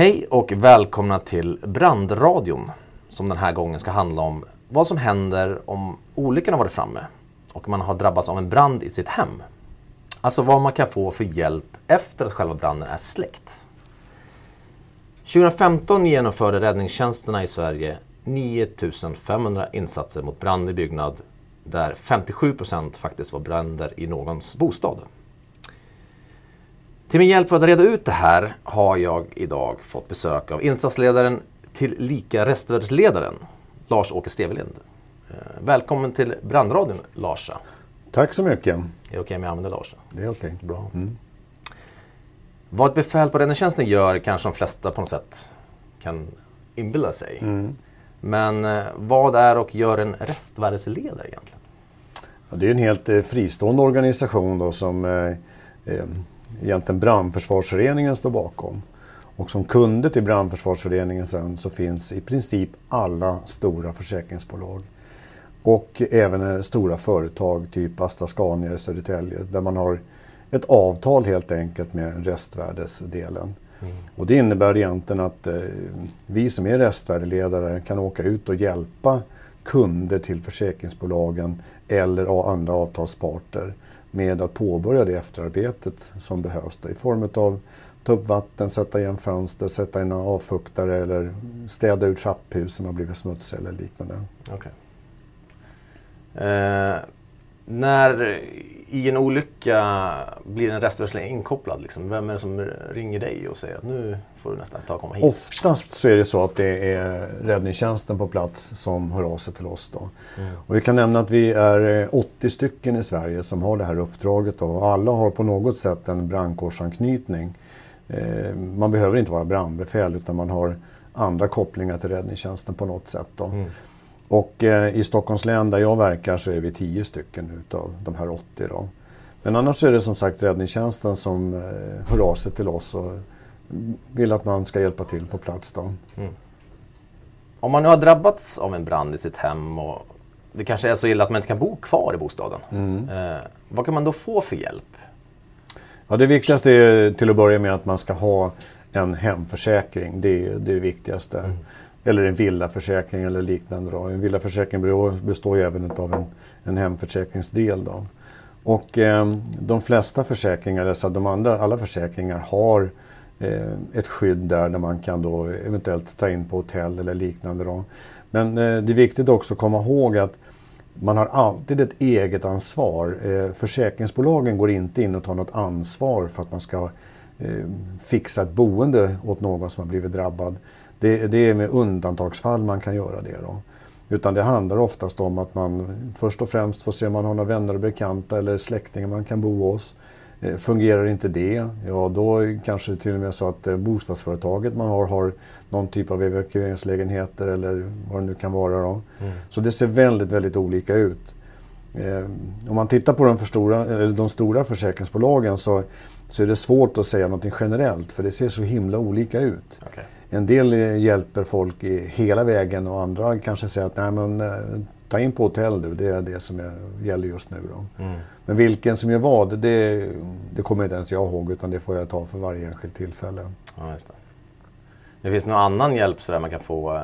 Hej och välkomna till Brandradion som den här gången ska handla om vad som händer om olyckan har varit framme och man har drabbats av en brand i sitt hem. Alltså vad man kan få för hjälp efter att själva branden är släckt. 2015 genomförde räddningstjänsterna i Sverige 9500 insatser mot brand i byggnad där 57 procent faktiskt var bränder i någons bostad. Till min hjälp för att reda ut det här har jag idag fått besök av insatsledaren till lika restvärdsledaren Lars-Åke Stevelind. Eh, välkommen till Brandradion Larsa. Tack så mycket. Är det okej om jag använder Larsa? Det är okej. Bra. Mm. Vad ett befäl på räddningstjänsten gör kanske de flesta på något sätt kan inbilla sig. Mm. Men eh, vad är och gör en restvärdsledare egentligen? Ja, det är en helt eh, fristående organisation då som eh, eh egentligen Brandförsvarsföreningen står bakom. Och som kunder till Brandförsvarsföreningen sen så finns i princip alla stora försäkringsbolag. Och även eh, stora företag, typ Astra Scania i Södertälje, där man har ett avtal helt enkelt med restvärdesdelen. Mm. Och det innebär egentligen att eh, vi som är restvärdeledare kan åka ut och hjälpa kunder till försäkringsbolagen eller andra avtalsparter med att påbörja det efterarbetet som behövs då, i form av ta upp vatten, sätta igen fönster, sätta in avfuktare eller städa ut trapphus som har blivit smutsiga eller liknande. Okay. Eh, när i en olycka blir en restväxling inkopplad? Liksom? Vem är det som ringer dig och säger att nu får du nästan ta och komma hit? Oftast så är det så att det är räddningstjänsten på plats som hör av sig till oss. Då. Mm. Och vi kan nämna att vi är 80 stycken i Sverige som har det här uppdraget. Då. Och alla har på något sätt en brandkårsanknytning. Eh, man behöver inte vara brandbefäl utan man har andra kopplingar till räddningstjänsten på något sätt. Då. Mm. Och eh, i Stockholms län där jag verkar så är vi 10 stycken utav de här 80. Då. Men annars är det som sagt räddningstjänsten som eh, hör av sig till oss och vill att man ska hjälpa till på plats. Då. Mm. Om man nu har drabbats av en brand i sitt hem och det kanske är så illa att man inte kan bo kvar i bostaden. Mm. Eh, vad kan man då få för hjälp? Ja, det viktigaste är till att börja med att man ska ha en hemförsäkring. Det är det viktigaste. Mm. Eller en villaförsäkring eller liknande. Då. En villaförsäkring består ju även av en, en hemförsäkringsdel. Då. Och eh, de flesta försäkringar, alltså de andra, alla försäkringar har eh, ett skydd där, där man kan då eventuellt ta in på hotell eller liknande. Då. Men eh, det är viktigt också att komma ihåg att man har alltid ett eget ansvar. Eh, försäkringsbolagen går inte in och tar något ansvar för att man ska eh, fixa ett boende åt någon som har blivit drabbad. Det, det, är med undantagsfall man kan göra det. Då. Utan det handlar oftast om att man först och främst får se om man har några vänner och bekanta eller släktingar man kan bo hos. Eh, fungerar inte det, ja då kanske till och med så att eh, bostadsföretaget man har har någon typ av evakueringslägenheter eller vad det nu kan vara. Då. Mm. Så det ser väldigt, väldigt olika ut. Eh, om man tittar på de, stora, de stora försäkringsbolagen så, så är det svårt att säga något generellt för det ser så himla olika ut. Okay. En del hjälper folk hela vägen och andra kanske säger att Nej, men, eh, ta in på hotell du, det är det som är, gäller just nu. Då. Mm. Men vilken som gör vad, det, det kommer inte ens jag ihåg utan det får jag ta för varje enskilt tillfälle. Ja, just det. det finns någon annan hjälp så där man kan få, eh,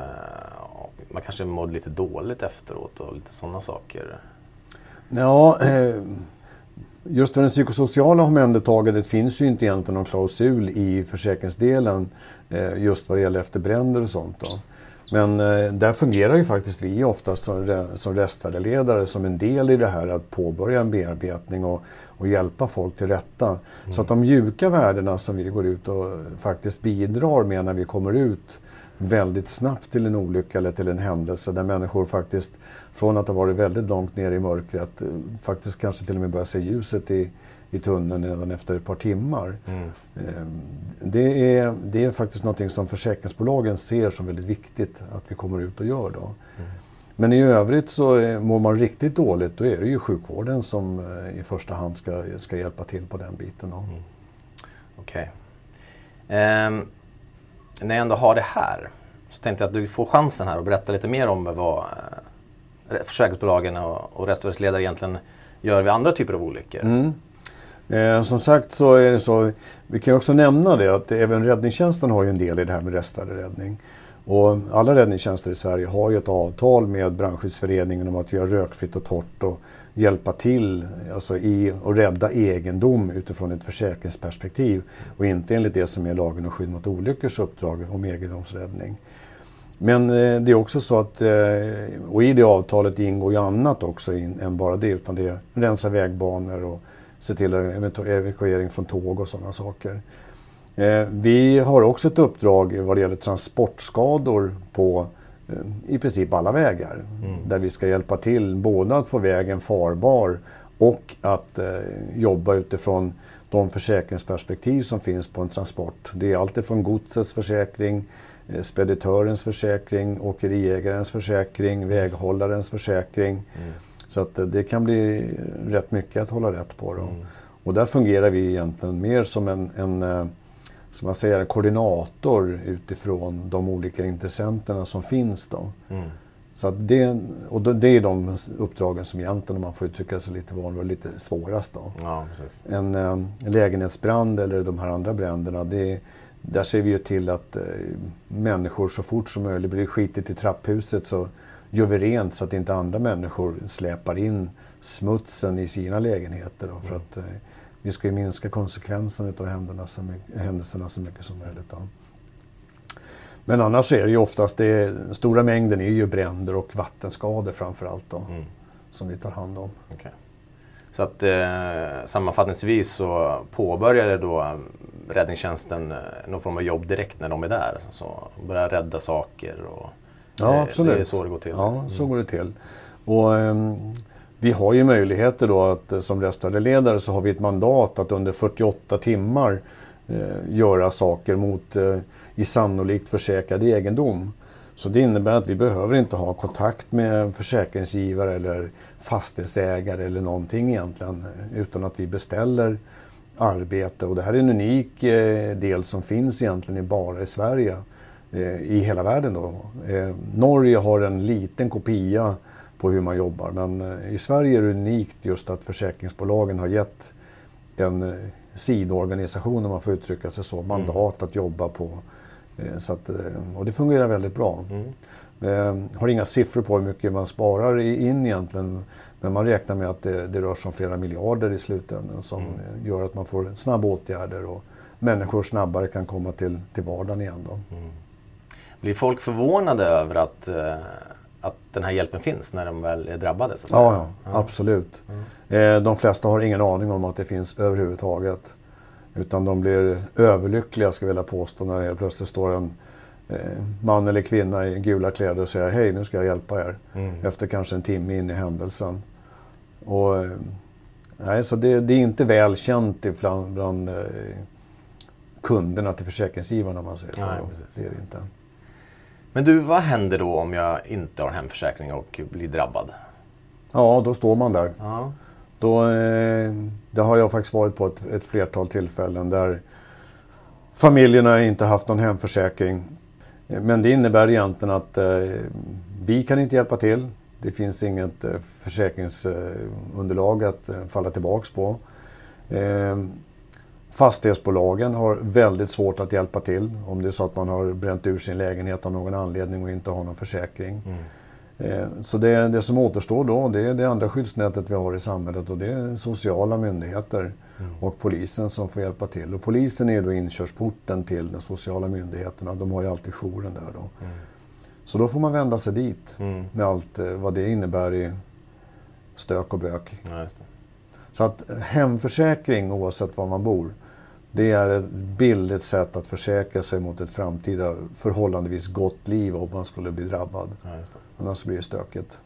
man kanske mår lite dåligt efteråt och lite sådana saker? Ja, eh, just för det psykosociala omhändertagandet finns ju inte egentligen någon klausul i försäkringsdelen Eh, just vad det gäller efter bränder och sånt. Då. Men eh, där fungerar ju faktiskt vi oftast som, som restvärdeledare som en del i det här att påbörja en bearbetning och, och hjälpa folk till rätta. Mm. Så att de mjuka värdena som vi går ut och faktiskt bidrar med när vi kommer ut väldigt snabbt till en olycka eller till en händelse där människor faktiskt från att ha varit väldigt långt ner i mörkret eh, faktiskt kanske till och med börjar se ljuset i, i tunneln redan efter ett par timmar. Mm. Ehm, det, är, det är faktiskt något som försäkringsbolagen ser som väldigt viktigt att vi kommer ut och gör. Då. Mm. Men i övrigt så mår man riktigt dåligt då är det ju sjukvården som eh, i första hand ska, ska hjälpa till på den biten. Mm. Okej. Okay. Um, när jag ändå har det här så tänkte jag att du får chansen här att berätta lite mer om vad eh, försäkringsbolagen och, och rättsväsensledare egentligen gör vid andra typer av olyckor. Mm. Eh, som sagt så är det så, vi kan också nämna det att även räddningstjänsten har ju en del i det här med restväderräddning. Och alla räddningstjänster i Sverige har ju ett avtal med brandskyddsföreningen om att göra rökfritt och torrt och hjälpa till alltså i att rädda egendom utifrån ett försäkringsperspektiv och inte enligt det som är lagen om skydd mot olyckors uppdrag om egendomsräddning. Men eh, det är också så att, eh, och i det avtalet ingår ju annat också än bara det, utan det är rensa vägbanor och se till evakuering från tåg och sådana saker. Eh, vi har också ett uppdrag vad det gäller transportskador på i princip alla vägar. Mm. Där vi ska hjälpa till både att få vägen farbar och att jobba utifrån de försäkringsperspektiv som finns på en transport. Det är alltifrån godsets försäkring, speditörens försäkring, åkeriägarens försäkring, väghållarens försäkring. Mm. Så att eh, det kan bli rätt mycket att hålla rätt på. Då. Mm. Och där fungerar vi egentligen mer som en, en eh, som jag säger, en koordinator utifrån de olika intressenterna som finns. Då. Mm. Så att det, och det är de uppdragen som egentligen, om man får uttrycka sig lite vanligt, är lite svårast. Då. Ja, en, en lägenhetsbrand eller de här andra bränderna, det, där ser vi ju till att eh, människor så fort som möjligt, blir skitigt i trapphuset så gör vi rent så att inte andra människor släpar in smutsen i sina lägenheter. Då, för mm. att eh, vi ska ju minska konsekvenserna av händelserna så, mycket, händelserna så mycket som möjligt. Då. Men annars är det ju oftast, det, stora mängden är ju bränder och vattenskador framförallt då, mm. som vi tar hand om. Okay. Så att eh, sammanfattningsvis så påbörjade då räddningstjänsten eh, någon form av jobb direkt när de är där. Så börja rädda saker och ja, det, absolut. det är så det går till. Ja, så mm. går det till. Och, um, vi har ju möjligheter då att eh, som restaurangledare så har vi ett mandat att under 48 timmar eh, göra saker mot eh, i sannolikt försäkrad egendom. Så det innebär att vi behöver inte ha kontakt med försäkringsgivare eller fastighetsägare eller någonting egentligen utan att vi beställer arbete. Och det här är en unik eh, del som finns egentligen bara i Sverige. Eh, I hela världen då. Eh, Norge har en liten kopia på hur man jobbar men i Sverige är det unikt just att försäkringsbolagen har gett en sidoorganisation, om man får uttrycka sig så, mandat mm. att jobba på. Så att, och det fungerar väldigt bra. Mm. Jag har inga siffror på hur mycket man sparar in egentligen men man räknar med att det, det rör sig om flera miljarder i slutändan som mm. gör att man får snabba åtgärder och människor snabbare kan komma till, till vardagen igen. Då. Mm. Blir folk förvånade över att, eh, att den här hjälpen finns när de väl är drabbade? Så ja, ja, ja, absolut. Mm. Eh, de flesta har ingen aning om att det finns överhuvudtaget. Utan de blir överlyckliga, ska jag vilja påstå, när det plötsligt står en man eller kvinna i gula kläder och säger hej, nu ska jag hjälpa er. Mm. Efter kanske en timme in i händelsen. Och, eh, nej, så det, det är inte väl känt bland, bland eh, kunderna till försäkringsgivarna om man säger så. Nej, det är det inte. Men du, vad händer då om jag inte har hemförsäkring och blir drabbad? Ja, då står man där. Ja. Då, eh, det har jag faktiskt varit på ett, ett flertal tillfällen där familjerna inte haft någon hemförsäkring. Eh, men det innebär egentligen att eh, vi kan inte hjälpa till. Det finns inget eh, försäkringsunderlag att falla tillbaks på. Fastighetsbolagen har väldigt svårt att hjälpa till om det är så att man har bränt ur sin lägenhet av någon anledning och inte har någon försäkring. Mm. Ehm, så det, det som återstår då det är det andra skyddsnätet vi har i samhället och det är sociala myndigheter mm. och polisen som får hjälpa till. Och polisen är då inkörsporten till de sociala myndigheterna. De har ju alltid jouren där då. Mm. Så då får man vända sig dit mm. med allt eh, vad det innebär i stök och bök. Ja, Så att eh, hemförsäkring oavsett var man bor, det är ett billigt sätt att försäkra sig mot ett framtida förhållandevis gott liv om man skulle bli drabbad. Ja, Annars blir det stökigt.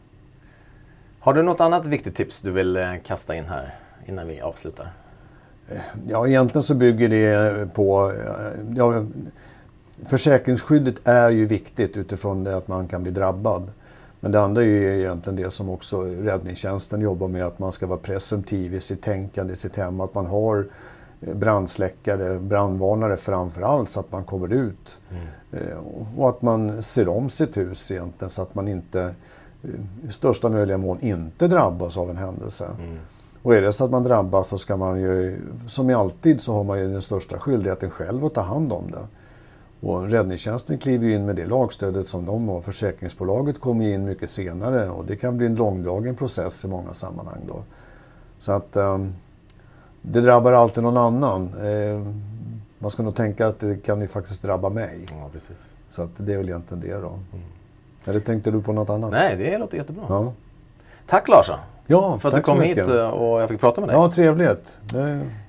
Har du något annat viktigt tips du vill eh, kasta in här innan vi avslutar? Ja, egentligen så bygger det på... Ja, försäkringsskyddet är ju viktigt utifrån det att man kan bli drabbad. Men det andra är ju egentligen det som också räddningstjänsten jobbar med, att man ska vara presumtiv i sitt tänkande i sitt hem. Att man har brandsläckare, brandvarnare framför allt så att man kommer ut. Mm. Eh, och att man ser om sitt hus egentligen så att man inte i största möjliga mån inte drabbas av en händelse. Mm. Och är det så att man drabbas så ska man ju, som alltid, så har man ju den största skyldigheten själv att ta hand om det. Och räddningstjänsten kliver ju in med det lagstödet som de har. Försäkringsbolaget kommer in mycket senare och det kan bli en långdragen process i många sammanhang då. Så att um, det drabbar alltid någon annan. Eh, man ska nog tänka att det kan ju faktiskt drabba mig. Ja, precis. Så att det är väl egentligen det då. Mm. Eller tänkte du på något annat? Nej, det låter jättebra. Ja. Tack Larsa! Ja, för att du kom hit eh, och jag fick prata med dig. Ja, trevligt.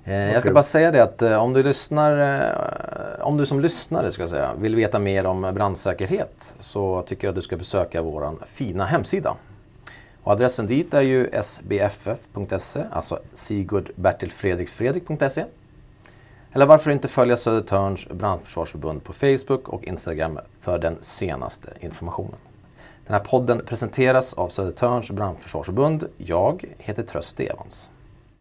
Eh, jag ska bara säga det att om du lyssnar, om du som lyssnare ska säga, vill veta mer om brandsäkerhet så tycker jag att du ska besöka vår fina hemsida och adressen dit är ju sbff.se, alltså sigurdbertilfredrikfredrik.se. Eller varför inte följa Södertörns brandförsvarsförbund på Facebook och Instagram för den senaste informationen. Den här podden presenteras av Södertörns brandförsvarsförbund. Jag heter Tröst Evans.